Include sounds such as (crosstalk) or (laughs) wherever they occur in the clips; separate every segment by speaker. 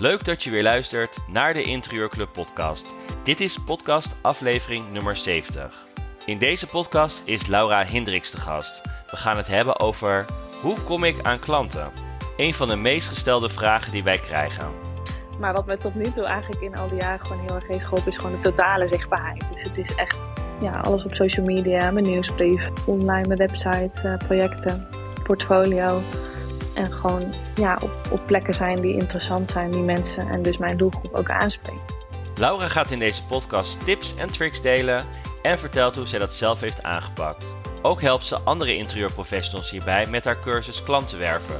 Speaker 1: Leuk dat je weer luistert naar de Interieurclub podcast. Dit is podcast aflevering nummer 70. In deze podcast is Laura Hendricks de gast. We gaan het hebben over hoe kom ik aan klanten? Een van de meest gestelde vragen die wij krijgen.
Speaker 2: Maar wat me tot nu toe eigenlijk in al die jaren gewoon heel erg heeft geholpen, is gewoon de totale zichtbaarheid. Dus het is echt ja, alles op social media, mijn nieuwsbrief, online, mijn website, uh, projecten, portfolio. En gewoon ja, op, op plekken zijn die interessant zijn, die mensen en dus mijn doelgroep ook aanspreken.
Speaker 1: Laura gaat in deze podcast tips en tricks delen en vertelt hoe zij dat zelf heeft aangepakt. Ook helpt ze andere interieurprofessionals hierbij met haar cursus klanten werven.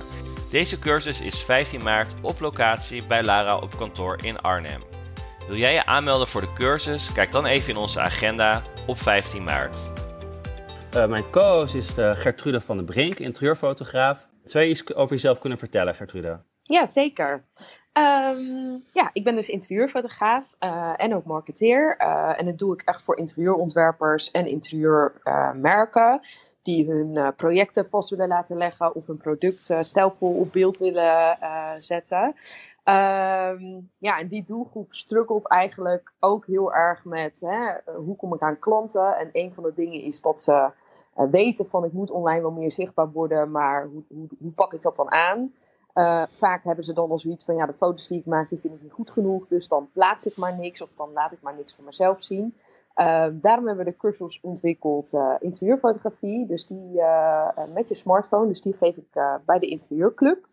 Speaker 1: Deze cursus is 15 maart op locatie bij Lara op kantoor in Arnhem. Wil jij je aanmelden voor de cursus? Kijk dan even in onze agenda op 15 maart.
Speaker 3: Uh, mijn co-host is uh, Gertrude van den Brink, interieurfotograaf. Zou je iets over jezelf kunnen vertellen, Gertrude?
Speaker 4: Ja, zeker. Um, ja, ik ben dus interieurfotograaf uh, en ook marketeer. en dat doe ik echt voor interieurontwerpers en interieurmerken die hun projecten vast willen laten leggen of hun product stijlvol op beeld willen zetten. Um, ja, en die doelgroep struggelt eigenlijk ook heel erg met hè, hoe kom ik aan klanten. En een van de dingen is dat ze weten van ik moet online wel meer zichtbaar worden, maar hoe, hoe, hoe pak ik dat dan aan? Uh, vaak hebben ze dan al zoiets van ja, de foto's die ik maak, die vind ik niet goed genoeg, dus dan plaats ik maar niks of dan laat ik maar niks van mezelf zien. Uh, daarom hebben we de cursus ontwikkeld interieurfotografie, dus die met je smartphone, dus die geef ik bij de interieurclub.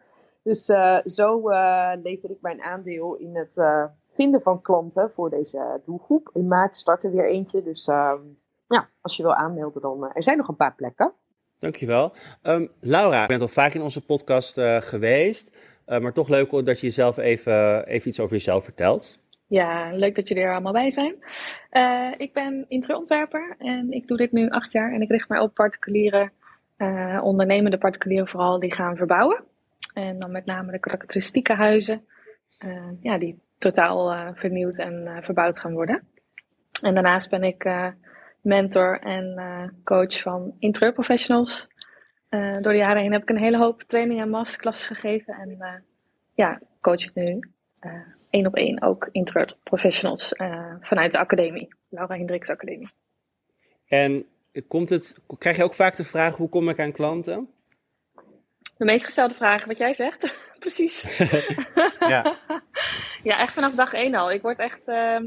Speaker 4: Dus uh, zo uh, lever ik mijn aandeel in het uh, vinden van klanten voor deze doelgroep. In maart start er weer eentje, dus ehm, ja, als je wil aanmelden, dan er zijn nog een paar plekken.
Speaker 3: Dankjewel. Um, Laura, je bent al vaak in onze podcast geweest, maar toch leuk dat je jezelf even, even iets over jezelf vertelt.
Speaker 2: Ja, leuk dat jullie er allemaal bij zijn. ik ben interieurontwerper en ik doe dit nu acht jaar en ik richt mij op particulieren, ondernemende particulieren vooral, die gaan verbouwen. En dan met name de karakteristieke huizen, uh, ja, die totaal uh, vernieuwd en uh, verbouwd gaan worden. En daarnaast ben ik mentor en coach van interieurprofessionals. door de jaren heen heb ik een hele hoop trainingen en masterclasses gegeven. En ja, coach ik nu één op één ook interieurprofessionals vanuit de academie, Laura Hendricks Academie.
Speaker 3: En komt het, krijg je ook vaak de vraag, hoe kom ik aan klanten?
Speaker 2: de meest gestelde vragen, wat jij zegt. (laughs) Precies. (laughs) ja. (laughs) ja, echt vanaf dag één al. Ik word echt. Uh,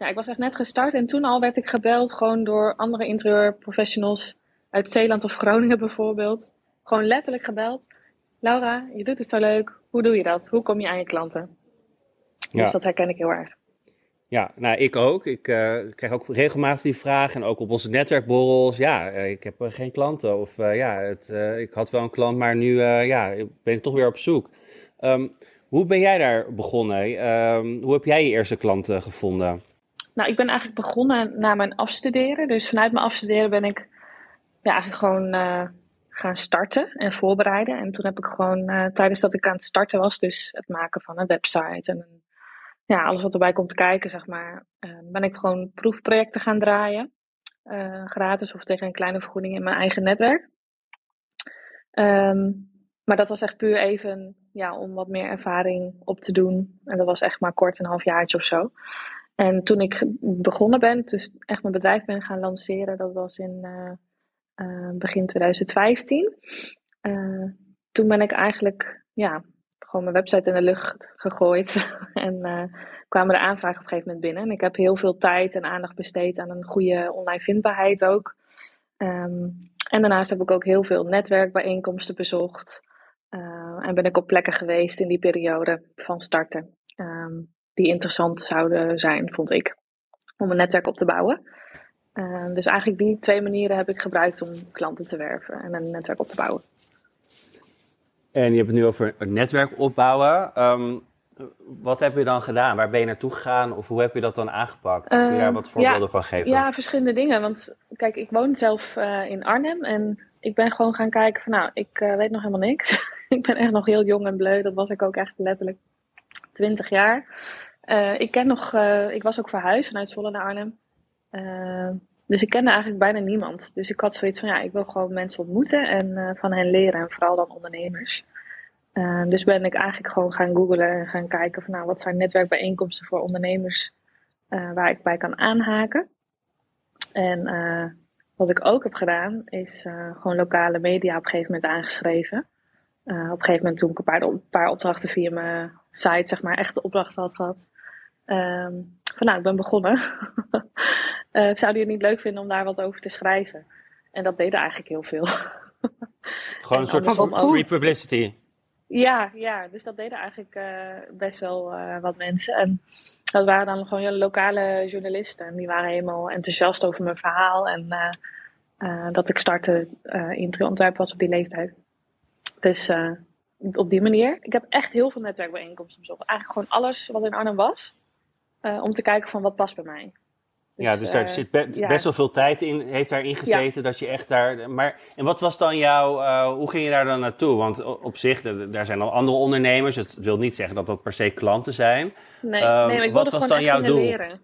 Speaker 2: ja, ik was echt net gestart en toen al werd ik gebeld gewoon door andere interieurprofessionals uit Zeeland of Groningen (laughs) bijvoorbeeld. Gewoon letterlijk gebeld. Laura, je doet het zo leuk. Hoe doe je dat? Hoe kom je aan je klanten? Ja. Dus dat herken ik heel erg.
Speaker 3: Ja, nou ik ook. Ik uh, krijg ook regelmatig die vraag en ook op onze netwerkborrels. Ja, uh, ik heb uh, geen klanten of ja, het, ik had wel een klant, maar nu ja, ben ik toch weer op zoek. Um, hoe ben jij daar begonnen? Um, hoe heb jij je eerste klanten gevonden?
Speaker 2: Nou, ik ben eigenlijk begonnen na mijn afstuderen. Dus vanuit mijn afstuderen ben ik ja, eigenlijk gewoon gaan starten en voorbereiden. En toen heb ik gewoon tijdens dat ik aan het starten was, dus het maken van een website en een ja, alles wat erbij komt kijken, zeg maar, uh, ben ik gewoon proefprojecten gaan draaien. Gratis of tegen een kleine vergoeding in mijn eigen netwerk. Um, maar dat was echt puur even ja, om wat meer ervaring op te doen. En dat was echt maar kort, een halfjaartje of zo. En toen ik begonnen ben, dus echt mijn bedrijf ben gaan lanceren, dat was in uh, begin 2015. toen ben ik eigenlijk ja, gewoon mijn website in de lucht gegooid. (laughs) en kwamen de aanvragen op een gegeven moment binnen. En ik heb heel veel tijd en aandacht besteed aan een goede online vindbaarheid ook. Um, en daarnaast heb ik ook heel veel netwerkbijeenkomsten bezocht. En ben ik op plekken geweest in die periode van starten. Um, die interessant zouden zijn, vond ik. Om een netwerk op te bouwen. Uh, dus eigenlijk die twee manieren heb ik gebruikt om klanten te werven en een netwerk op te bouwen.
Speaker 3: En je hebt het nu over een netwerk opbouwen. Um, wat heb je dan gedaan? Waar ben je naartoe gegaan? Of hoe heb je dat dan aangepakt? Kun je daar ehm, wat voorbeelden van geven?
Speaker 2: Ja, verschillende dingen. Want kijk, ik woon zelf uh, in Arnhem. En ik ben gewoon gaan kijken van nou, ik uh, weet nog helemaal niks. (laughs) ik ben echt nog heel jong en bleu. Dat was ik ook echt letterlijk 20 jaar. Uh, ik ken nog, ik was ook verhuisd vanuit Zwolle naar Arnhem. dus ik kende eigenlijk bijna niemand. Dus ik had zoiets van ja, ik wil gewoon mensen ontmoeten en van hen leren. En vooral dan ondernemers. Dus ben ik eigenlijk gewoon gaan googlen en gaan kijken van nou, wat zijn netwerkbijeenkomsten voor ondernemers waar ik bij kan aanhaken. En wat ik ook heb gedaan, is gewoon lokale media op een gegeven moment aangeschreven. op een gegeven moment toen ik een paar, een paar opdrachten via mijn site, zeg maar, echte opdrachten had gehad. Um, van nou, ik ben begonnen. uh, (laughs) zou die het niet leuk vinden om daar wat over te schrijven? En dat deden eigenlijk heel veel. (laughs)
Speaker 3: Gewoon een soort van free publicity.
Speaker 2: Ja, ja, dus dat deden eigenlijk uh, best wel uh, wat mensen. En dat waren dan gewoon lokale journalisten. En die waren helemaal enthousiast over mijn verhaal. En dat ik startte in Ontwerp was op die leeftijd. Dus op die manier. Ik heb echt heel veel netwerkbijeenkomsten bezocht. Eigenlijk gewoon alles wat in Arnhem was. Uh, om te kijken van wat past bij mij.
Speaker 3: Dus, ja, dus daar uh, zit be ja. best wel veel tijd in, heeft daarin gezeten ja. dat je echt daar. Maar en wat was dan jouw, uh, hoe ging je daar dan naartoe? Want op zich, daar zijn al andere ondernemers. Het wil niet zeggen dat dat per se klanten zijn.
Speaker 2: Nee, um, nee ik wat was dan jouw doel? Leren.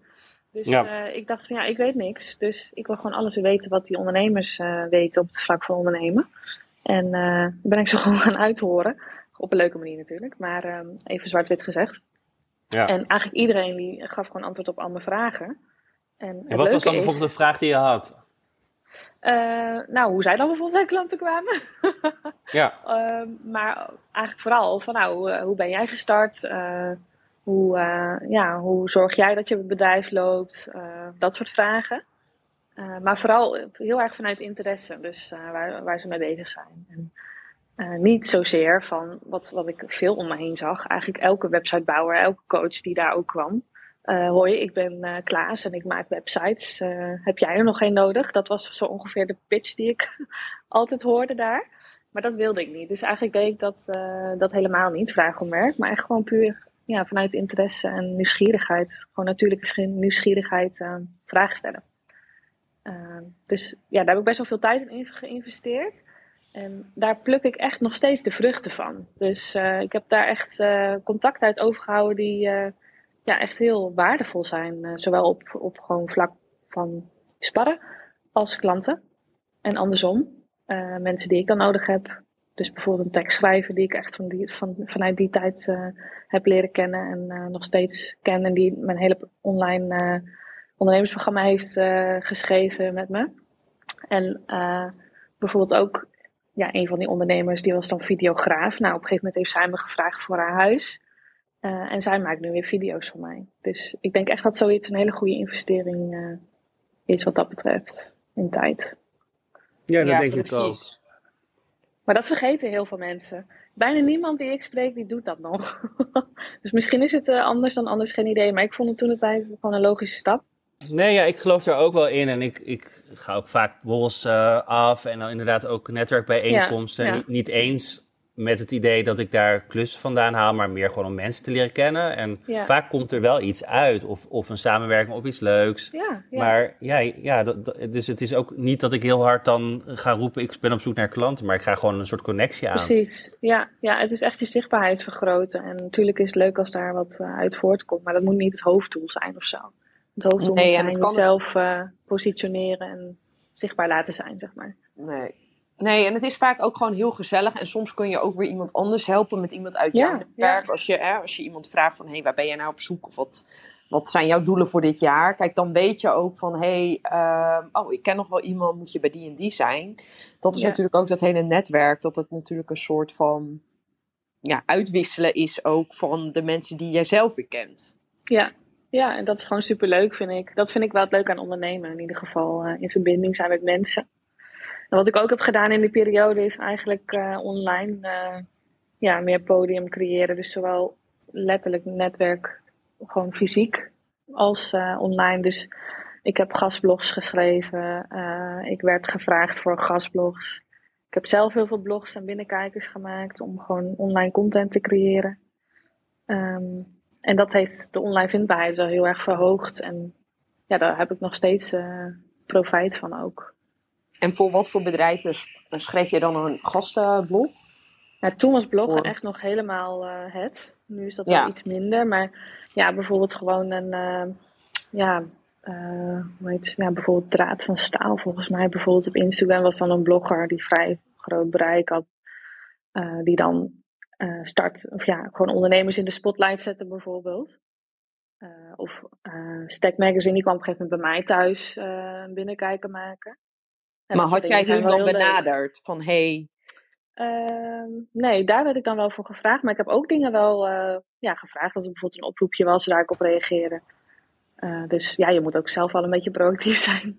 Speaker 2: Dus ja. ik dacht van ja, ik weet niks. Dus ik wil gewoon alles weten wat die ondernemers weten op het vlak van ondernemen. En ben ik zo (laughs) gewoon gaan uithoren. Op een leuke manier natuurlijk, maar um, even zwart-wit gezegd. Ja. En eigenlijk iedereen die gaf gewoon antwoord op al mijn vragen. En,
Speaker 3: en wat was dan bijvoorbeeld de vraag die je had?
Speaker 2: Uh, nou, hoe zij dan bijvoorbeeld aan klanten kwamen. (laughs)
Speaker 3: ja.
Speaker 2: Uh, maar eigenlijk vooral van nou, hoe ben jij gestart? Uh, hoe, ja, hoe zorg jij dat je bedrijf loopt? dat soort vragen. maar vooral heel erg vanuit interesse, dus waar, waar ze mee bezig zijn. En, uh, niet zozeer van wat, wat ik veel om me heen zag. Eigenlijk elke websitebouwer, elke coach die daar ook kwam. Uh, hoi, ik ben uh, Klaas en ik maak websites. heb jij er nog geen nodig? Dat was zo ongeveer de pitch die ik (laughs) altijd hoorde daar. Maar dat wilde ik niet. Dus eigenlijk deed ik dat, dat helemaal niet, vraag om werk. Maar echt gewoon puur ja, vanuit interesse en nieuwsgierigheid. Gewoon natuurlijke nieuwsgierigheid vragen stellen. dus ja, daar heb ik best wel veel tijd in geïnvesteerd. En daar pluk ik echt nog steeds de vruchten van. Dus uh, ik heb daar echt uh, contact uit overgehouden die uh, ja, echt heel waardevol zijn. zowel op, op gewoon vlak van sparren als klanten. En andersom, mensen die ik dan nodig heb. Dus bijvoorbeeld een tekst schrijven die ik echt van die, van, vanuit die tijd heb leren kennen en nog steeds ken. En die mijn hele online ondernemersprogramma heeft geschreven met me. En bijvoorbeeld ook ja, een van die ondernemers die was dan videograaf. Nou, op een gegeven moment heeft zij me gevraagd voor haar huis. Uh, en zij maakt nu weer video's voor mij. Dus ik denk echt dat zoiets een hele goede investering uh, is wat dat betreft in tijd.
Speaker 3: Ja, dat ja, denk precies. ik ook.
Speaker 2: Maar dat vergeten heel veel mensen. Bijna niemand die ik spreek, die doet dat nog. (laughs) dus misschien is het uh, anders dan anders, geen idee. Maar ik vond het toen de tijd gewoon een logische stap.
Speaker 3: Nee, ja, ik geloof daar ook wel in. En ik, ik ga ook vaak borrels uh, af en dan inderdaad ook netwerkbijeenkomsten. Ja, ja. Niet, niet, eens met het idee dat ik daar klussen vandaan haal, maar meer gewoon om mensen te leren kennen. En ja. vaak komt er wel iets uit, of, of een samenwerking of iets leuks. Maar ja, ja dat, dat, dus het is ook niet dat ik heel hard dan ga roepen, ik ben op zoek naar klanten, maar ik ga gewoon een soort connectie aan.
Speaker 2: Precies, ja, ja het is echt je zichtbaarheid vergroten. En natuurlijk is het leuk als daar wat uh, uit voortkomt, maar dat moet niet het hoofddoel zijn of zo. Het hoofddoel nee, moet zijn jezelf uh, positioneren en zichtbaar laten zijn, zeg maar.
Speaker 4: Nee. Nee, en het is vaak ook gewoon heel gezellig. En soms kun je ook weer iemand anders helpen met iemand uit jouw werk. Ja. Als, je, hè, als je iemand vraagt van, hé, hey, waar ben jij nou op zoek? Of wat, wat zijn jouw doelen voor dit jaar? Kijk, dan weet je ook van, hé, hey, uh, oh, ik ken nog wel iemand, moet je bij die en die zijn. Dat is ja. natuurlijk ook dat hele netwerk, dat het natuurlijk een soort van ja, uitwisselen is ook van de mensen die jij zelf weer kent.
Speaker 2: Ja, ja, en dat is gewoon superleuk, vind ik. Dat vind ik wel het leuk aan ondernemen. In ieder geval uh, in verbinding zijn met mensen. En wat ik ook heb gedaan in die periode is eigenlijk uh, online uh, ja, meer podium creëren. Dus zowel letterlijk netwerk, gewoon fysiek, als online. Dus ik heb gastblogs geschreven. ik werd gevraagd voor gastblogs. Ik heb zelf heel veel blogs en binnenkijkers gemaakt om gewoon online content te creëren. Um, en dat heeft de online vindbaarheid wel heel erg verhoogd. En ja, daar heb ik nog steeds uh, profijt van ook.
Speaker 4: En voor wat voor bedrijven schreef je dan een gastenblog?
Speaker 2: Ja, toen was bloggen echt nog helemaal uh, het. Nu is dat ja. wel iets minder. Maar ja, bijvoorbeeld gewoon een... Uh, ja, hoe heet, ja, bijvoorbeeld Draad van Staal volgens mij. Bijvoorbeeld op Instagram was dan een blogger die vrij groot bereik had. die dan uh, start, of ja, gewoon ondernemers in de spotlight zetten bijvoorbeeld. Uh, of Stack Magazine, die kwam op een gegeven moment bij mij thuis een binnenkijken maken.
Speaker 4: En maar had jij hun dan benaderd van hey,
Speaker 2: Ehm, nee, daar werd ik dan wel voor gevraagd. Maar ik heb ook dingen wel ja, gevraagd. Als er bijvoorbeeld een oproepje was, daar ik op reageerde. Uh, dus ja, je moet ook zelf wel een beetje proactief (laughs) zijn.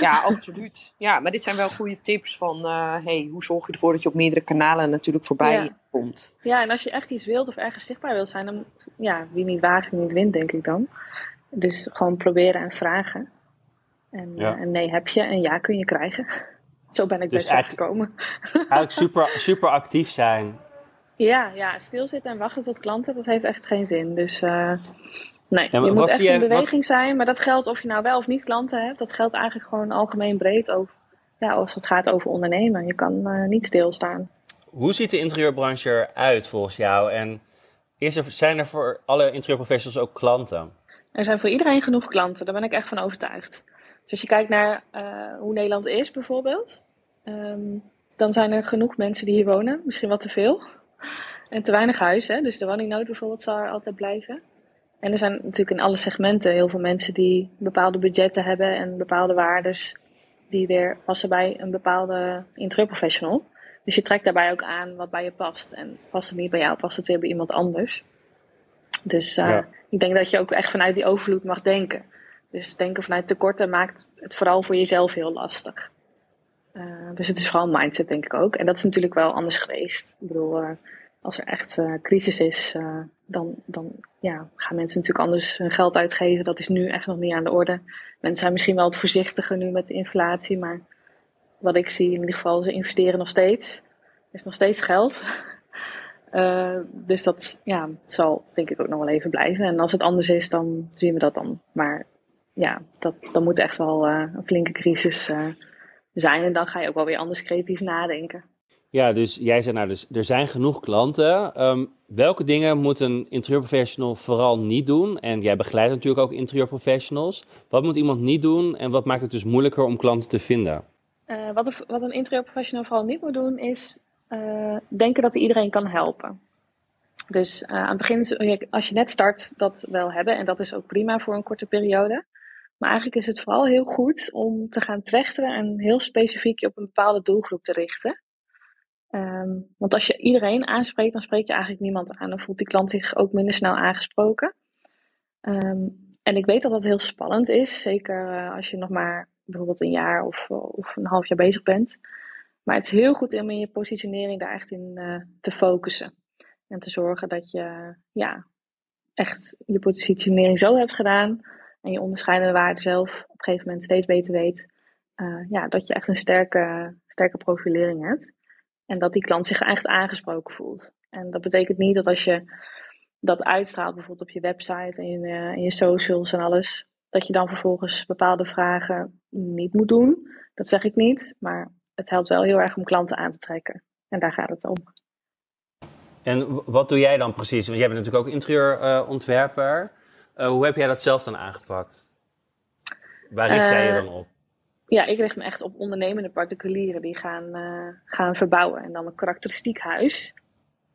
Speaker 4: Ja, absoluut. Ja, maar dit zijn wel goede tips van... Uh, hey, hoe zorg je ervoor dat je op meerdere kanalen natuurlijk voorbij
Speaker 2: ja.
Speaker 4: komt?
Speaker 2: Ja, en als je echt iets wilt of ergens zichtbaar wilt zijn... dan ja, wie niet waagt, niet wint, denk ik dan. Dus gewoon proberen en vragen. En, ja. en nee heb je en ja kun je krijgen. (laughs) Zo ben ik dus best gekomen. (laughs)
Speaker 3: Eigenlijk super, super actief zijn.
Speaker 2: Ja, ja, stilzitten en wachten tot klanten, dat heeft echt geen zin. Dus uh, nee, je moet echt in beweging zijn. Maar dat geldt of je nou wel of niet klanten hebt. Dat geldt eigenlijk gewoon algemeen breed over, ja, als het gaat over ondernemen. Je kan uh, niet stilstaan.
Speaker 3: Hoe ziet de interieurbranche eruit volgens jou? En is er, zijn er voor alle interieurprofessionals ook klanten?
Speaker 2: Er zijn voor iedereen genoeg klanten, daar ben ik echt van overtuigd. Dus als je kijkt naar uh, hoe Nederland is bijvoorbeeld, um, dan zijn er genoeg mensen die hier wonen. Misschien wat te veel. En te weinig huizen. Dus de woningnood bijvoorbeeld zal er altijd blijven. En er zijn natuurlijk in alle segmenten heel veel mensen die bepaalde budgetten hebben en bepaalde waardes die weer passen bij een bepaalde interieurprofessional. Dus je trekt daarbij ook aan wat bij je past. En past het niet bij jou, past het weer bij iemand anders. Dus uh, ja. ik denk dat je ook echt vanuit die overvloed mag denken. Dus denken vanuit tekorten maakt het vooral voor jezelf heel lastig. Uh, dus het is vooral mindset, denk ik ook. En dat is natuurlijk wel anders geweest. Ik bedoel, uh, als er echt uh, crisis is, dan, dan ja, gaan mensen natuurlijk anders hun geld uitgeven. Dat is nu echt nog niet aan de orde. Mensen zijn misschien wel wat voorzichtiger nu met de inflatie, maar wat ik zie in ieder geval, ze investeren nog steeds. Er is nog steeds geld. (laughs) dus dat ja, zal denk ik ook nog wel even blijven. En als het anders is, dan zien we dat dan. Maar ja, dat, dan moet echt wel een flinke crisis zijn. En dan ga je ook wel weer anders creatief nadenken.
Speaker 3: Ja, dus jij zegt nou, dus er zijn genoeg klanten. Um, welke dingen moet een interieurprofessional vooral niet doen? En jij begeleidt natuurlijk ook interieurprofessionals. Wat moet iemand niet doen en wat maakt het dus moeilijker om klanten te vinden?
Speaker 2: Uh, wat, wat een interieurprofessional vooral niet moet doen is denken dat hij iedereen kan helpen. Dus aan het begin, als je net start, dat wel hebben. En dat is ook prima voor een korte periode. Maar eigenlijk is het vooral heel goed om te gaan trechteren en heel specifiek je op een bepaalde doelgroep te richten. Um, want als je iedereen aanspreekt, dan spreek je eigenlijk niemand aan. Dan voelt die klant zich ook minder snel aangesproken. Um, en ik weet dat dat heel spannend is. Zeker uh, als je nog maar bijvoorbeeld een jaar of, of, een half jaar bezig bent. Maar het is heel goed om in je positionering daar echt in uh, te focussen. En te zorgen dat je ja, echt je positionering zo hebt gedaan en je onderscheidende waarde zelf op een gegeven moment steeds beter weet, ja, dat je echt een sterke, sterke profilering hebt. En dat die klant zich echt aangesproken voelt. En dat betekent niet dat als je dat uitstraalt, bijvoorbeeld op je website en je, en je socials en alles, dat je dan vervolgens bepaalde vragen niet moet doen. Dat zeg ik niet, maar het helpt wel heel erg om klanten aan te trekken. En daar gaat het om.
Speaker 3: En wat doe jij dan precies? Want jij bent natuurlijk ook interieurontwerper. Uh, hoe heb jij dat zelf dan aangepakt? Waar richt jij je dan op?
Speaker 2: Ja, ik richt me echt op ondernemende particulieren die gaan, uh, gaan verbouwen. En dan een karakteristiek huis.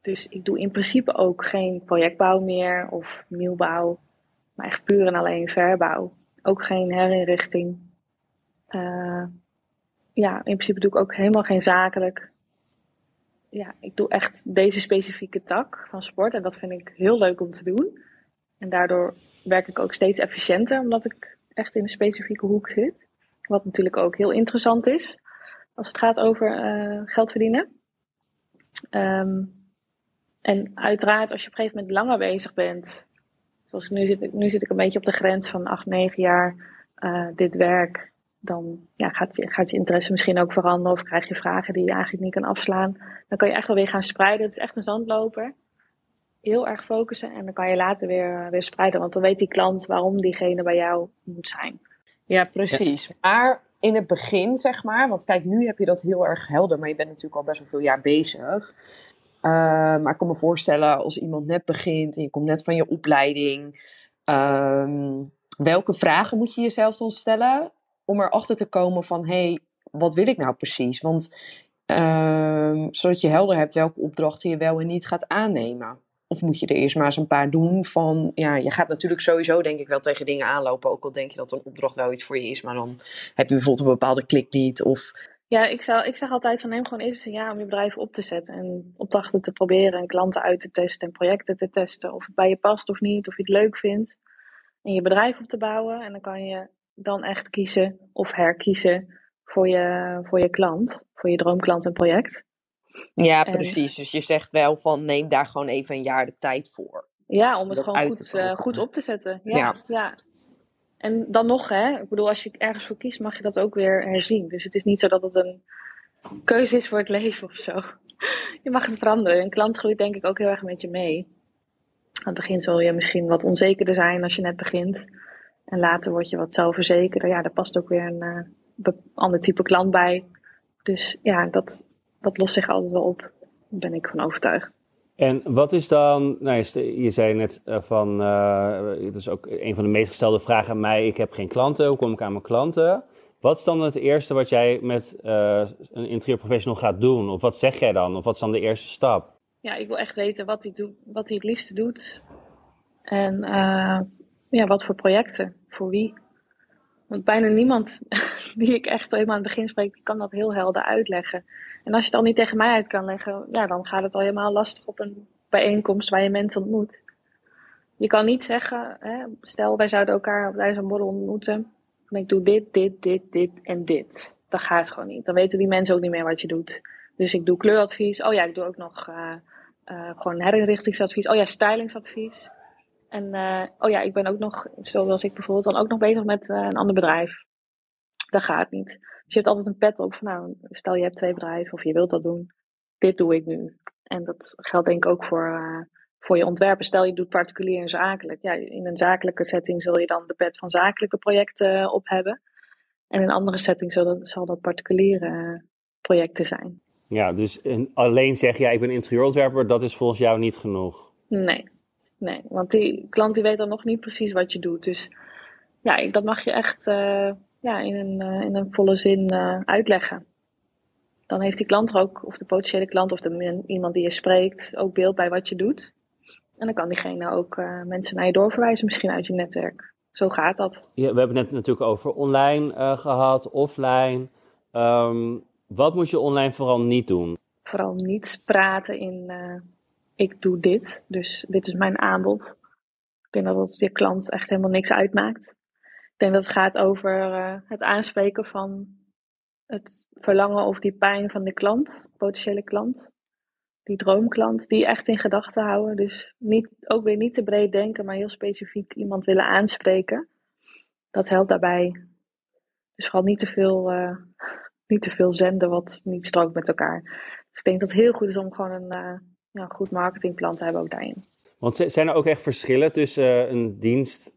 Speaker 2: Dus ik doe in principe ook geen projectbouw meer of nieuwbouw. Maar echt puur en alleen verbouw. Ook geen herinrichting. Uh, ja, in principe doe ik ook helemaal geen zakelijk. Ja, ik doe echt deze specifieke tak van sport. En dat vind ik heel leuk om te doen. En daardoor werk ik ook steeds efficiënter, omdat ik echt in een specifieke hoek zit. Wat natuurlijk ook heel interessant is als het gaat over uh, geld verdienen. Um, en uiteraard, als je op een gegeven moment langer bezig bent, zoals nu zit, nu zit ik een beetje op de grens van 8, 9 jaar uh, dit werk, dan ja, gaat, je, gaat je interesse misschien ook veranderen of krijg je vragen die je eigenlijk niet kan afslaan. Dan kan je echt wel weer gaan spreiden. Het is echt een zandloper heel erg focussen en dan kan je later weer, weer spreiden. Want dan weet die klant waarom diegene bij jou moet zijn.
Speaker 4: Ja, precies. Maar in het begin, zeg maar, want kijk, nu heb je dat heel erg helder, maar je bent natuurlijk al best wel veel jaar bezig. Uh, maar ik kan me voorstellen, als iemand net begint en je komt net van je opleiding, um, welke vragen moet je jezelf dan stellen om erachter te komen van, hé, hey, wat wil ik nou precies? Want um, zodat je helder hebt welke opdrachten je wel en niet gaat aannemen. Of moet je er eerst maar eens een paar doen van, ja, je gaat natuurlijk sowieso denk ik wel tegen dingen aanlopen. Ook al denk je dat een opdracht wel iets voor je is, maar dan heb je bijvoorbeeld een bepaalde klik niet. Of
Speaker 2: Ja, ik, ik zeg altijd van neem gewoon eerst een jaar om je bedrijf op te zetten. En opdrachten te proberen en klanten uit te testen en projecten te testen. Of het bij je past of niet, of je het leuk vindt. En je bedrijf op te bouwen. En dan kan je dan echt kiezen of herkiezen voor je, voor je klant. Voor je droomklant en project.
Speaker 4: Ja,
Speaker 2: En-
Speaker 4: precies. Dus je zegt wel van neem daar gewoon even een jaar de tijd voor.
Speaker 2: Ja, om het gewoon goed, eh, goed op te zetten. Ja,
Speaker 4: Ja.
Speaker 2: ja. En dan nog, hè. Ik bedoel, als je ergens voor kiest, mag je dat ook weer herzien. Dus het is niet zo dat het een keuze is voor het (laughs) leven of zo. Je mag het veranderen. Een klant groeit denk ik ook heel erg met je mee. Aan het begin zul je misschien wat onzekerder zijn als je net begint. En later word je wat zelfverzekerder. Ja, daar past ook weer een eh, ander type klant bij. Dus ja, dat, dat lost zich altijd wel op. Daar ben ik van overtuigd.
Speaker 3: En wat is dan, nou, je zei net eh, van, eh dat is ook een van de meest gestelde vragen aan mij, ik heb geen klanten, hoe kom ik aan mijn klanten? Wat is dan het eerste wat jij met eh, een interieurprofessional gaat doen? Of wat zeg jij dan? Of wat is dan de eerste stap?
Speaker 2: ja, ik wil echt weten wat hij, doet, wat hij het liefste doet. En ja, wat voor projecten, voor wie. Want bijna niemand (laughs) die ik echt helemaal aan het begin spreek, die kan dat heel helder uitleggen. En als je het al niet tegen mij uit kan leggen, ja, dan gaat het al helemaal lastig op een bijeenkomst waar je mensen ontmoet. Je kan niet zeggen, hè, stel wij zouden elkaar op een borrel ontmoeten. En ik doe dit, dit, dit, dit en dit. Dat gaat gewoon niet. Dan weten die mensen ook niet meer wat je doet. Dus ik doe kleuradvies. Oh ja, ik doe ook nog eh, gewoon herinrichtingsadvies. Oh ja, stylingsadvies. En eh, oh ja, ik ben ook nog, zoals ik bijvoorbeeld, dan ook nog bezig met eh, een ander bedrijf. Dat gaat niet. Dus je hebt altijd een pet op van nou, stel je hebt twee bedrijven of je wilt dat doen. Dit doe ik nu. En dat geldt denk ik ook voor, eh, voor je ontwerpen. Stel je doet particulier en zakelijk. Ja, in een zakelijke setting zul je dan de pet van zakelijke projecten op hebben. En in een andere setting zal dat, zal dat particuliere projecten zijn.
Speaker 3: Ja, dus een- alleen zeggen, ja, ik ben interieurontwerper, dat is volgens jou niet genoeg.
Speaker 2: Nee, nee, want die klant die weet dan nog niet precies wat je doet. Dus ja, dat mag je echt eh, ja, in, een, eh, in een volle zin eh, uitleggen. Dan heeft die klant er ook, of de potentiële klant of de, iemand die je spreekt, ook beeld bij wat je doet. En dan kan diegene ook mensen naar je doorverwijzen, misschien uit je netwerk. Zo gaat dat.
Speaker 3: Ja, we hebben het net natuurlijk over online eh, gehad, offline. Ehm, wat moet je online vooral niet doen?
Speaker 2: Vooral niet praten in ik doe dit, dus dit is mijn aanbod. Ik denk dat het je klant echt helemaal niks uitmaakt. Ik denk dat het gaat over eh, het aanspreken van het verlangen of die pijn van de klant, potentiële klant. Die droomklant, die echt in gedachten houden. Dus niet, ook weer niet te breed denken, maar heel specifiek iemand willen aanspreken. Dat helpt daarbij. Dus vooral niet te veel, eh, niet te veel zenden wat niet strookt met elkaar. Dus ik denk dat het heel goed is om gewoon een eh, ja, goed marketingplan te hebben ook daarin.
Speaker 3: Want zijn er ook echt verschillen tussen eh, een dienst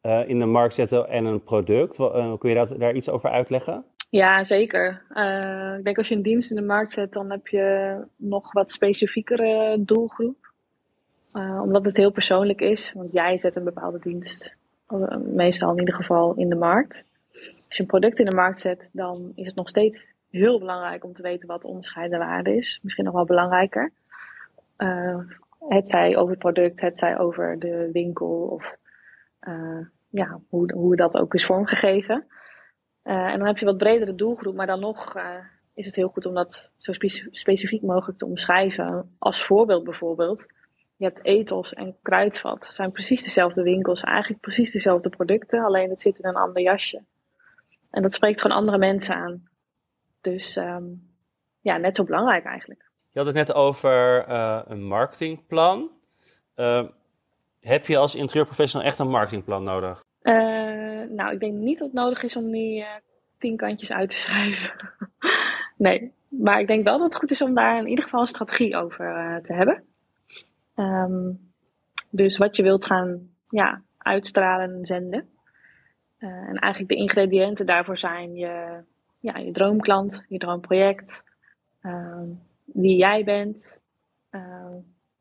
Speaker 3: eh, in de markt zetten en een product? Eh, kun je dat, daar iets over uitleggen?
Speaker 2: Ja, zeker. Ik denk als je een dienst in de markt zet, dan heb je nog wat specifiekere doelgroep. Omdat het heel persoonlijk is, want jij zet een bepaalde dienst, meestal in ieder geval in de markt. Als je een product in de markt zet, dan is het nog steeds heel belangrijk om te weten wat de onderscheidende waarde is. Misschien nog wel belangrijker. Eh, het zij over het product, het zij over de winkel of eh, ja, hoe, hoe dat ook is vormgegeven. Uh, en dan heb je wat bredere doelgroep, maar dan nog is het heel goed om dat zo spe specifiek mogelijk te omschrijven. Als voorbeeld bijvoorbeeld, je hebt ethos en kruidvat. Het zijn precies dezelfde winkels, eigenlijk precies dezelfde producten, alleen het zit in een ander jasje. En dat spreekt gewoon andere mensen aan. Dus um, ja, net zo belangrijk eigenlijk.
Speaker 3: Had het net over uh, een marketingplan. Uh, heb je als interieurprofessional echt een marketingplan nodig?
Speaker 2: Uh, nou, ik denk niet dat het nodig is om die tien kantjes uit te schrijven. (laughs) nee, maar ik denk wel dat het goed is om daar in ieder geval een strategie over te hebben. Um, dus wat je wilt gaan ja, uitstralen en zenden. En eigenlijk de ingrediënten daarvoor zijn je, ja, je droomklant, je droomproject, wie jij bent,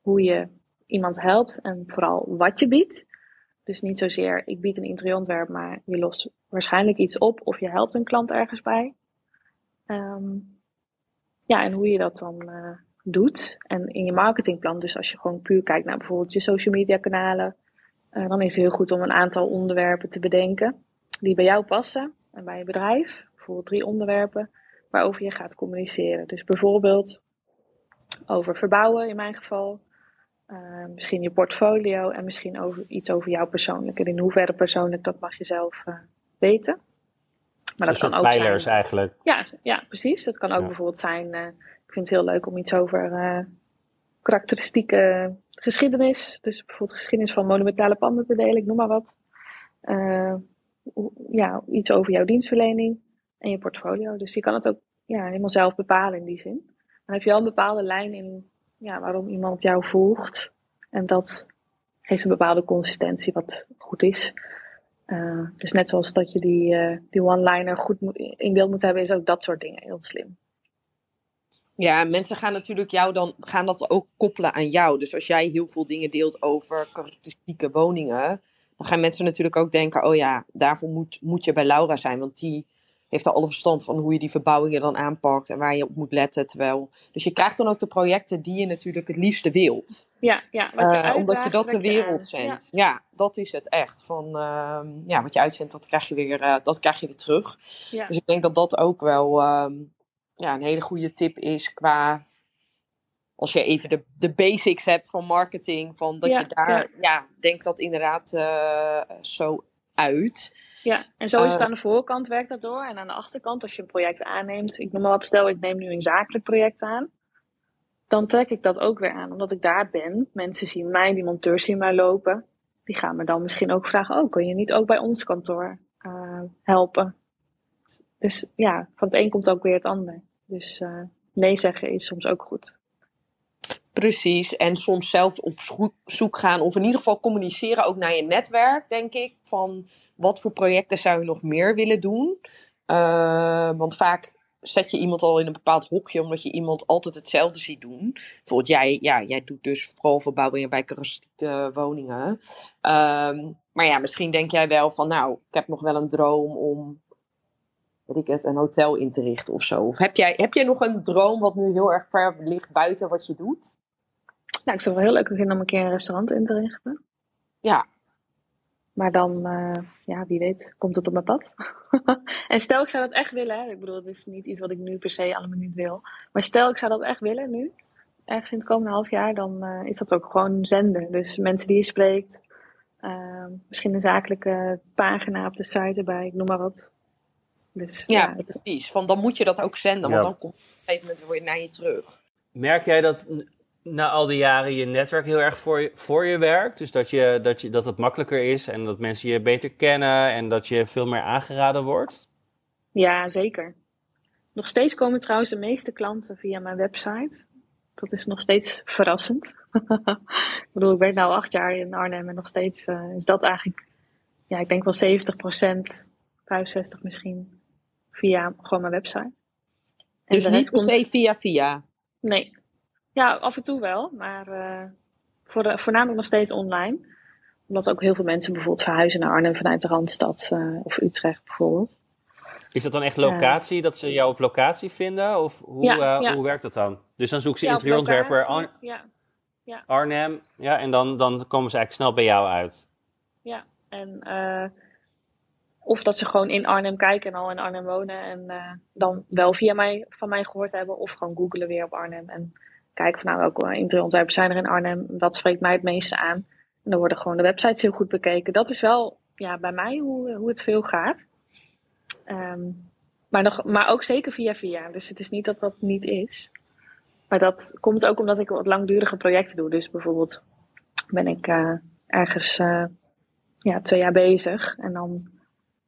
Speaker 2: hoe je iemand helpt en vooral wat je biedt. Dus niet zozeer, ik bied een interieurontwerp, maar je lost waarschijnlijk iets op of je helpt een klant ergens bij. Um, ja, en hoe je dat dan doet. En in je marketingplan, dus als je gewoon puur kijkt naar bijvoorbeeld je social media kanalen, dan is het heel goed om een aantal onderwerpen te bedenken die bij jou passen en bij je bedrijf. Bijvoorbeeld drie onderwerpen waarover je gaat communiceren. Dus bijvoorbeeld over verbouwen in mijn geval. Uh, misschien je portfolio en misschien over, iets over jou persoonlijk. En in hoeverre persoonlijk, dat mag je zelf uh, weten.
Speaker 3: Maar dat kan ook pijlers zijn, eigenlijk.
Speaker 2: Ja, ja, precies. Dat kan ook bijvoorbeeld zijn, uh, ik vind het heel leuk om iets over karakteristieke geschiedenis. Dus bijvoorbeeld geschiedenis van monumentale panden te delen, ik noem maar wat. ja, iets over jouw dienstverlening en je portfolio. Dus je kan het ook ja, helemaal zelf bepalen in die zin. Dan heb je wel een bepaalde lijn in ja, waarom iemand jou volgt. En dat geeft een bepaalde consistentie wat goed is. Uh, dus net zoals dat je die, uh, die one-liner goed in beeld moet hebben, is ook dat soort dingen heel slim.
Speaker 4: Ja, mensen gaan natuurlijk jou dan gaan dat ook koppelen aan jou. Dus als jij heel veel dingen deelt over karakteristieke woningen, dan gaan mensen natuurlijk ook denken: oh ja, daarvoor moet, moet je bij Laura zijn, want die heeft al alle verstand van hoe je die verbouwingen dan aanpakt en waar je op moet letten. Terwijl, dus je krijgt dan ook de projecten die je natuurlijk het liefste wilt.
Speaker 2: Ja, ja wat je uh,
Speaker 4: omdat je dat de wereld zendt. Ja. dat is het echt. Van, uh, ja, wat je uitzendt, dat krijg je weer, uh, dat krijg je weer terug. Ja. Dus ik denk dat dat ook wel ehm, ja, een hele goede tip is qua als je even de, de basics hebt van marketing, van dat je daar, ja, denk dat inderdaad uh, zo uit.
Speaker 2: Ja, en zo is het eh. aan de voorkant werkt dat door. En aan de achterkant, als je een project aanneemt, ik noem maar wat, stel ik neem nu een zakelijk project aan, dan trek ik dat ook weer aan, omdat ik daar ben. Mensen zien mij, die monteurs zien mij lopen. Die gaan me dan misschien ook vragen, oh, kun je niet ook bij ons kantoor uh, helpen? Dus ja, van het een komt ook weer het ander. Dus uh, nee zeggen is soms ook goed.
Speaker 4: Precies, en soms zelf op zoek gaan of in ieder geval communiceren ook naar je netwerk, denk ik. Van wat voor projecten zou je nog meer willen doen? Uh, want vaak zet je iemand al in een bepaald hokje omdat je iemand altijd hetzelfde ziet doen. Bijvoorbeeld jij, ja, jij doet dus vooral verbouwingen bij karakteristieke woningen. Um, maar ja, misschien denk jij wel van nou, ik heb nog wel een droom om weet ik een hotel in te richten of zo. Of heb jij, heb jij nog een droom wat nu heel erg ver ligt buiten wat je doet?
Speaker 2: Nou, ik zou het wel heel leuk vinden om een keer een restaurant in te richten.
Speaker 4: Ja.
Speaker 2: Maar dan, uh, ja, wie weet, komt het op mijn pad. (laughs) en stel, ik zou dat echt willen. Hè? Ik bedoel, het is niet iets wat ik nu per se allemaal niet wil. Maar stel, ik zou dat echt willen nu. Ergens in het komende half jaar, dan uh, is dat ook gewoon zenden. Dus mensen die je spreekt. Uh, misschien een zakelijke pagina op de site erbij, ik noem maar wat.
Speaker 4: Dus, ja, ja, precies. Van, dan moet je dat ook zenden, want dan komt op een gegeven moment weer naar je terug.
Speaker 3: Merk jij dat na al die jaren je netwerk heel erg voor je, voor je werkt. Dus dat, je, dat, je, dat het makkelijker is en dat mensen je beter kennen en dat je veel meer aangeraden wordt?
Speaker 2: Ja, zeker. Nog steeds komen trouwens de meeste klanten via mijn website. Dat is nog steeds verrassend. (laughs) ik bedoel, ik ben nu acht jaar in Arnhem en nog steeds uh, is dat eigenlijk, ja, ik denk wel 70 procent, 65 misschien, via gewoon mijn website.
Speaker 4: En dus niet per se via via?
Speaker 2: Nee, ja, af en toe wel, maar uh, voor de, voornamelijk nog steeds online. Omdat ook heel veel mensen bijvoorbeeld verhuizen naar Arnhem vanuit de Randstad uh, of Utrecht bijvoorbeeld.
Speaker 3: Is dat dan echt locatie, dat ze jou op locatie vinden? Of hoe, ja, uh, hoe werkt dat dan? Dus dan zoeken ze interieurontwerper Ar ja, ja. Arnhem, ja, en dan, dan komen ze eigenlijk snel bij jou uit.
Speaker 2: Ja, en of dat ze gewoon in Arnhem kijken en al in Arnhem wonen en dan wel via mij, van mij gehoord hebben, of gewoon googelen weer op Arnhem en kijken van nou welke interieurontwerpers zijn er in Arnhem. Dat spreekt mij het meeste aan. En dan worden gewoon de websites heel goed bekeken. Dat is wel ja, bij mij hoe, hoe het veel gaat. Um, maar, nog, maar ook zeker via via. Dus het is niet dat dat niet is. Maar dat komt ook omdat ik wat langdurige projecten doe. Dus bijvoorbeeld ben ik uh, ergens uh, ja, twee jaar bezig. En dan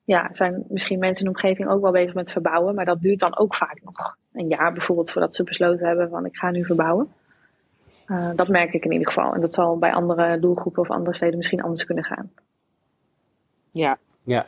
Speaker 2: ja, zijn misschien mensen in de omgeving ook wel bezig met verbouwen. Maar dat duurt dan ook vaak nog een jaar bijvoorbeeld voordat ze besloten hebben van ik ga nu verbouwen. Uh, dat merk ik in ieder geval. En dat zal bij andere doelgroepen of andere steden misschien anders kunnen gaan.
Speaker 4: Ja.
Speaker 3: ja.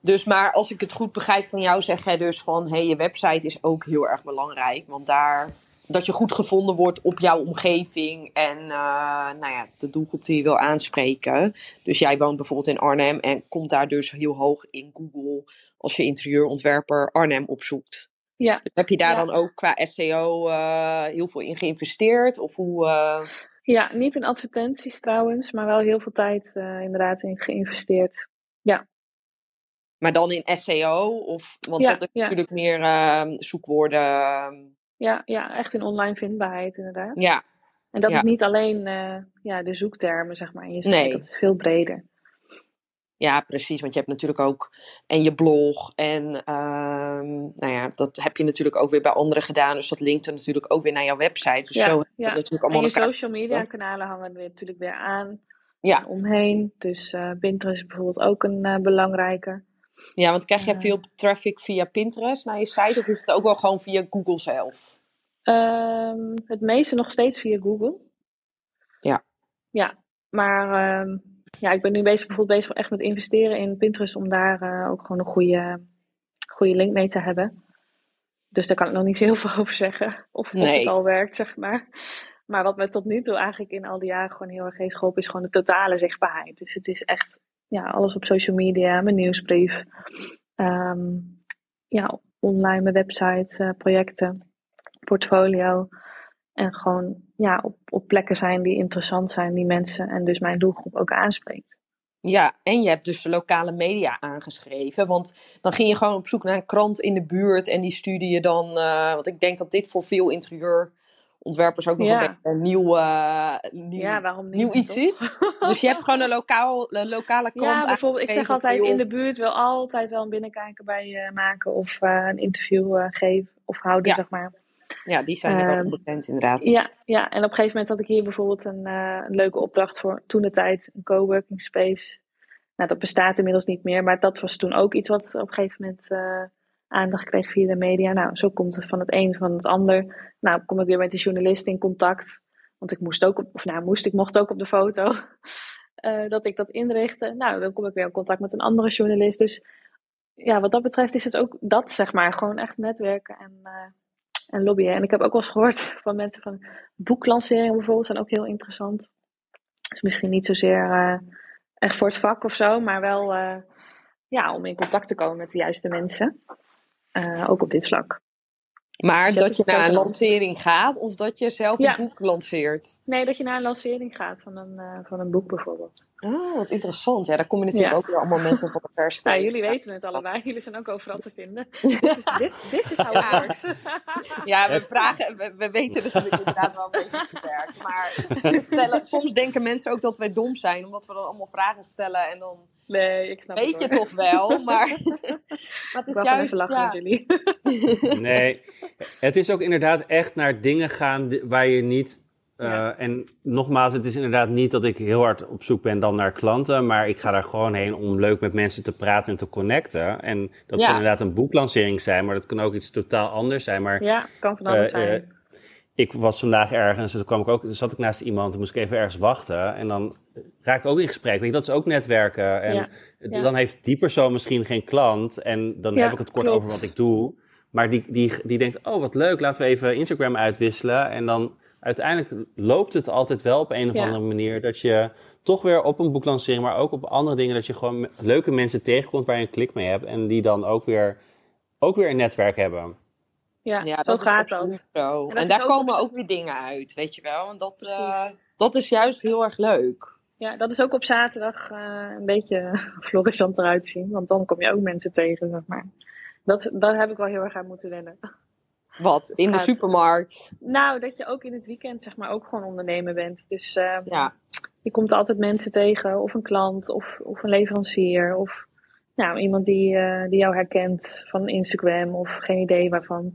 Speaker 4: Dus maar als ik het goed begrijp van jou, zeg jij dus van hé, hey, je website is ook heel erg belangrijk. Want daar dat je goed gevonden wordt op jouw omgeving en uh, nou ja, de doelgroep die je wil aanspreken. Dus jij woont bijvoorbeeld in Arnhem en komt daar dus heel hoog in Google als je interieurontwerper Arnhem opzoekt.
Speaker 2: Ja.
Speaker 4: Dus heb je daar
Speaker 2: Ja.
Speaker 4: dan ook qua SEO eh, heel veel in geïnvesteerd? Of hoe... eh,
Speaker 2: Ja, niet in advertenties trouwens, maar wel heel veel tijd eh, inderdaad in geïnvesteerd.
Speaker 4: Maar dan in SEO? Of, want
Speaker 2: Ja,
Speaker 4: dat is
Speaker 2: ja.
Speaker 4: natuurlijk meer ehm, zoekwoorden. ehm,
Speaker 2: Ja, ja, echt in online vindbaarheid inderdaad.
Speaker 4: ja,
Speaker 2: En dat
Speaker 4: Ja.
Speaker 2: is niet alleen ja, de zoektermen, zeg maar, in je site.
Speaker 4: Nee.
Speaker 2: Dat is veel breder.
Speaker 4: ja, precies. Want je hebt natuurlijk ook. En je blog. En ehm, nou ja, dat heb je natuurlijk ook weer bij anderen gedaan. Dus dat linkt er natuurlijk ook weer naar jouw website. Dus
Speaker 2: Ja,
Speaker 4: zo je
Speaker 2: ja.
Speaker 4: natuurlijk
Speaker 2: En
Speaker 4: allemaal
Speaker 2: je
Speaker 4: elkaar.
Speaker 2: social media kanalen hangen er natuurlijk weer aan.
Speaker 4: Ja.
Speaker 2: Omheen. Dus eh, Pinterest is bijvoorbeeld ook een eh, belangrijke.
Speaker 4: Ja, want krijg jij
Speaker 2: Eh.
Speaker 4: veel traffic via Pinterest naar je site? Of is het ook wel gewoon via Google zelf?
Speaker 2: Ehm, het meeste nog steeds via Google.
Speaker 4: Ja.
Speaker 2: Ja, maar ehm, ja, ik ben nu bezig, bijvoorbeeld bezig echt met investeren in Pinterest om daar ook gewoon een goede, goede link mee te hebben. Dus daar kan ik nog niet heel (laughs) veel over zeggen. Of, of
Speaker 4: Nee.
Speaker 2: het al werkt, zeg maar. Maar wat me tot nu toe eigenlijk in al die jaren gewoon heel erg heeft geholpen, is gewoon de totale zichtbaarheid. Dus het is echt ja, alles op social media, mijn nieuwsbrief, ehm, ja, online, mijn website, eh, projecten, portfolio. En gewoon ja, op, op plekken zijn die interessant zijn, die mensen en dus mijn doelgroep ook aanspreekt.
Speaker 4: Ja, en je hebt dus de lokale media aangeschreven. Want dan ging je gewoon op zoek naar een krant in de buurt. En die stuurde je dan. eh, want ik denk dat dit voor veel interieurontwerpers ook nog
Speaker 2: Ja.
Speaker 4: een beetje een nieuw, eh, nieuw,
Speaker 2: Ja, waarom niet?
Speaker 4: nieuw iets
Speaker 2: toch?
Speaker 4: is. Dus je hebt gewoon een, lokaal, een lokale (laughs) krant
Speaker 2: Ja, bijvoorbeeld, ik zeg altijd in de buurt wil altijd wel een binnenkijker bij je maken of eh, een interview eh, geven of houden,
Speaker 4: Ja.
Speaker 2: zeg maar.
Speaker 4: Ja, die zijn er wel
Speaker 2: Ehm,
Speaker 4: bekend inderdaad.
Speaker 2: Ja, ja, en op een gegeven moment had ik hier bijvoorbeeld een, eh, een leuke opdracht voor toen de tijd, een coworking space. Nou, dat bestaat inmiddels niet meer, maar dat was toen ook iets wat op een gegeven moment eh, aandacht kreeg via de media. Nou, zo komt het van het een van het ander. Nou, kom ik weer met de journalist in contact, want ik moest ook, op, of nou, moest, ik mocht ook op de foto, (laughs) eh, dat ik dat inrichtte. Nou, dan kom ik weer in contact met een andere journalist. Dus ja, wat dat betreft is het ook dat, zeg maar, gewoon echt netwerken en, en lobbyen. En ik heb ook wel eens gehoord (laughs) van mensen van boeklanceringen bijvoorbeeld, zijn ook heel interessant. Dus misschien niet zozeer eh, echt voor het vak of zo, maar wel eh, ja, om in contact te komen met de juiste mensen. Eh, ook op dit vlak.
Speaker 4: Maar
Speaker 2: Dus
Speaker 4: dat je naar een lancering gaat of dat je zelf
Speaker 2: Ja.
Speaker 4: een boek lanceert.
Speaker 2: Nee, dat je naar een lancering gaat van een, eh, van een boek bijvoorbeeld.
Speaker 4: Oh, wat interessant. Ja, daar kom je natuurlijk
Speaker 2: Ja.
Speaker 4: ook weer allemaal mensen van de pers
Speaker 2: Nou,
Speaker 4: tegen.
Speaker 2: jullie weten het allebei. Jullie zijn ook overal te vinden. (laughs) Dit is, dit, dit is how
Speaker 4: Ja. Ja, we, vragen, we, we weten natuurlijk inderdaad wel een beetje werkt. Maar stellen, soms denken mensen ook dat wij dom zijn, omdat we dan allemaal vragen stellen en dan
Speaker 2: Nee, ik snap
Speaker 4: weet
Speaker 2: het
Speaker 4: je
Speaker 2: hoor.
Speaker 4: toch wel. (laughs) Maar, (laughs) maar het
Speaker 2: Ik
Speaker 4: is
Speaker 2: gewoon
Speaker 4: juist,
Speaker 2: even lachen
Speaker 4: ja,
Speaker 2: met jullie. (laughs)
Speaker 3: Nee, het is ook inderdaad echt naar dingen gaan waar je niet. eh,
Speaker 2: Ja.
Speaker 3: En nogmaals, het is inderdaad niet dat ik heel hard op zoek ben dan naar klanten, maar ik ga daar gewoon heen om leuk met mensen te praten en te connecten. En dat
Speaker 4: Ja.
Speaker 3: kan inderdaad een boeklancering zijn, maar dat kan ook iets totaal anders zijn. Maar
Speaker 2: Ja, kan van alles
Speaker 3: Eh, eh,
Speaker 2: zijn.
Speaker 3: Ik was vandaag ergens en toen kwam ik ook, zat ik naast iemand, toen moest ik even ergens wachten. En dan raak ik ook in gesprek. Weet je, dat is ook netwerken. En
Speaker 2: Ja,
Speaker 3: d-
Speaker 2: ja.
Speaker 3: dan heeft die persoon misschien geen klant. En dan
Speaker 2: Ja,
Speaker 3: heb ik het kort
Speaker 2: klopt.
Speaker 3: over wat ik doe. Maar die, die, die denkt, oh wat leuk, laten we even Instagram uitwisselen. En dan uiteindelijk loopt het altijd wel op een of andere manier dat je toch weer op een boeklancering, maar ook op andere dingen, dat je gewoon leuke mensen tegenkomt waar je een klik mee hebt. En die dan ook weer, ook weer een netwerk hebben.
Speaker 2: Ja,
Speaker 4: ja,
Speaker 2: zo
Speaker 4: dat
Speaker 2: gaat dat.
Speaker 4: zo.
Speaker 2: En dat
Speaker 4: daar
Speaker 2: ook
Speaker 4: komen
Speaker 2: op-
Speaker 4: ook weer dingen uit, weet je wel. En dat, eh, dat is juist heel erg leuk.
Speaker 2: Ja, dat is ook op zaterdag eh, een beetje (laughs) florissant eruit zien. Want dan kom je ook mensen tegen, zeg maar. Dat, daar heb ik wel heel erg aan moeten wennen. (laughs)
Speaker 4: Wat? In de supermarkt.
Speaker 2: Nou, dat je ook in het weekend zeg maar ook gewoon ondernemer bent. Dus eh,
Speaker 4: Ja,
Speaker 2: je komt altijd mensen tegen, of een klant, of, of een leverancier, of nou, iemand die, eh, die jou herkent van Instagram, of geen idee waarvan,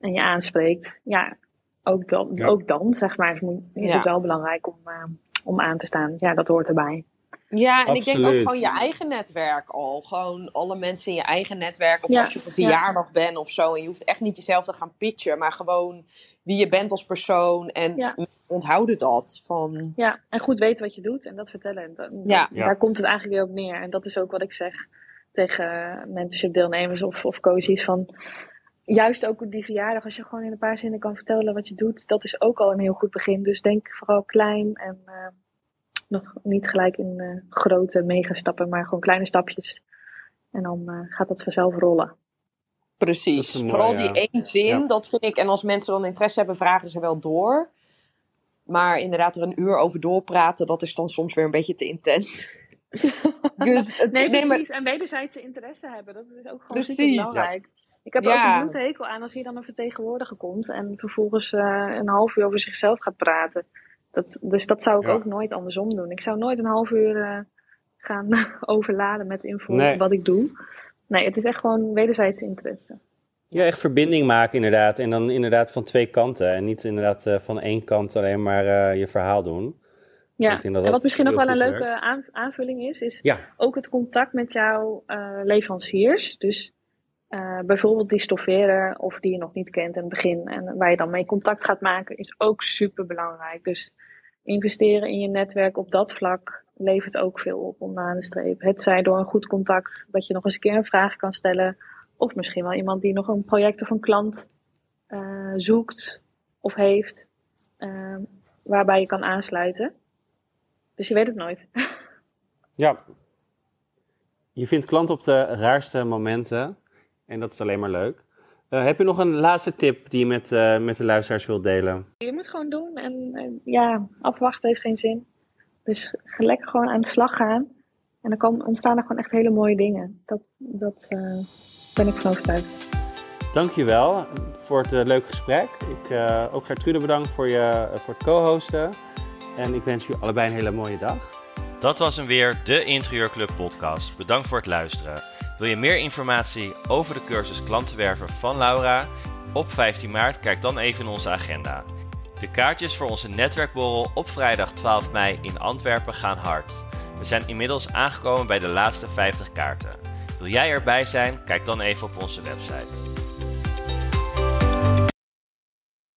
Speaker 2: en je aanspreekt. Ja, ook dan,
Speaker 3: Ja.
Speaker 2: ook dan zeg maar, is, is
Speaker 4: Ja.
Speaker 2: het wel belangrijk om, eh, om aan te staan. Ja, dat hoort erbij.
Speaker 4: Ja, en ik denk ook gewoon je eigen netwerk al. Gewoon alle mensen in je eigen netwerk. Of
Speaker 2: Ja,
Speaker 4: als je op een verjaardag bent of zo. En je hoeft echt niet jezelf te gaan pitchen. Maar gewoon wie je bent als persoon. En
Speaker 2: Ja.
Speaker 4: onthouden dat. Van,
Speaker 2: Ja, en goed weten wat je doet en dat vertellen. Dat,
Speaker 4: Ja.
Speaker 2: dat- Daar komt het eigenlijk weer op neer. En dat is ook wat ik zeg tegen mentorship deelnemers of, of coaches. Van, juist ook op die verjaardag, als je gewoon in een paar zinnen kan vertellen wat je doet. Dat is ook al een heel goed begin. Dus denk vooral klein en eh, nog niet gelijk in eh, grote megastappen, maar gewoon kleine stapjes. En dan eh, gaat dat vanzelf rollen.
Speaker 4: Precies.
Speaker 3: mooi,
Speaker 4: Vooral
Speaker 3: ja.
Speaker 4: die één zin,
Speaker 3: Ja.
Speaker 4: dat vind ik. En als mensen dan interesse hebben, vragen ze wel door. Maar inderdaad, er een uur over doorpraten, dat is dan soms weer een beetje te intens. (laughs) dus het,
Speaker 2: Nee,
Speaker 4: nee, maar-
Speaker 2: precies. En wederzijdse interesse hebben, dat is ook gewoon
Speaker 4: Precies.
Speaker 2: super belangrijk. Ik heb er
Speaker 4: Ja.
Speaker 2: ook een bloedhekel hekel aan als hier dan een vertegenwoordiger komt en vervolgens eh, een half uur over zichzelf gaat praten. Dat, dus dat zou ik
Speaker 3: Ja.
Speaker 2: ook nooit andersom doen. Ik zou nooit een half uur eh, gaan (laughs) overladen met info
Speaker 3: Nee.
Speaker 2: wat ik doe. Nee, het is echt gewoon wederzijdse interesse.
Speaker 3: Ja, echt verbinding maken inderdaad. En dan inderdaad van twee kanten. En niet inderdaad eh, van één kant alleen maar eh, je verhaal doen.
Speaker 2: Ja,
Speaker 3: dat
Speaker 2: en wat misschien nog wel een leuke aan- aanvulling is, is
Speaker 3: Ja,
Speaker 2: ook het contact met jouw eh, leveranciers. Dus eh, bijvoorbeeld die stofferen of die je nog niet kent in het begin en waar je dan mee contact gaat maken, is ook super belangrijk. Dus investeren in je netwerk op dat vlak levert ook veel op onderaan de streep. Het zij door een goed contact dat je nog eens een keer een vraag kan stellen, of misschien wel iemand die nog een project of een klant eh, zoekt of heeft, eh, waarbij je kan aansluiten. Dus je weet het nooit. (laughs)
Speaker 3: ja. Je vindt klanten op de raarste momenten. En dat is alleen maar leuk. Eh, heb je nog een laatste tip die je met, eh, met de luisteraars wilt delen?
Speaker 2: Je moet gewoon doen en eh, ja, afwachten heeft geen zin. Dus ga lekker gewoon aan de slag gaan. En dan kan, ontstaan er gewoon echt hele mooie dingen. Dat, dat eh, ben ik van overtuigd.
Speaker 3: Dankjewel voor het leuke gesprek. Ik, eh, ook Gertrude bedankt voor, je, voor het co-hosten. En ik wens jullie allebei een hele mooie dag.
Speaker 1: Dat was hem weer, de Interieurclub podcast. Bedankt voor het luisteren. Wil je meer informatie over de cursus klantenwerven van Laura? Op 15 maart kijk dan even in onze agenda. De kaartjes voor onze netwerkborrel op vrijdag 12 mei in Antwerpen gaan hard. We zijn inmiddels aangekomen bij de laatste 50 kaarten. Wil jij erbij zijn? Kijk dan even op onze website.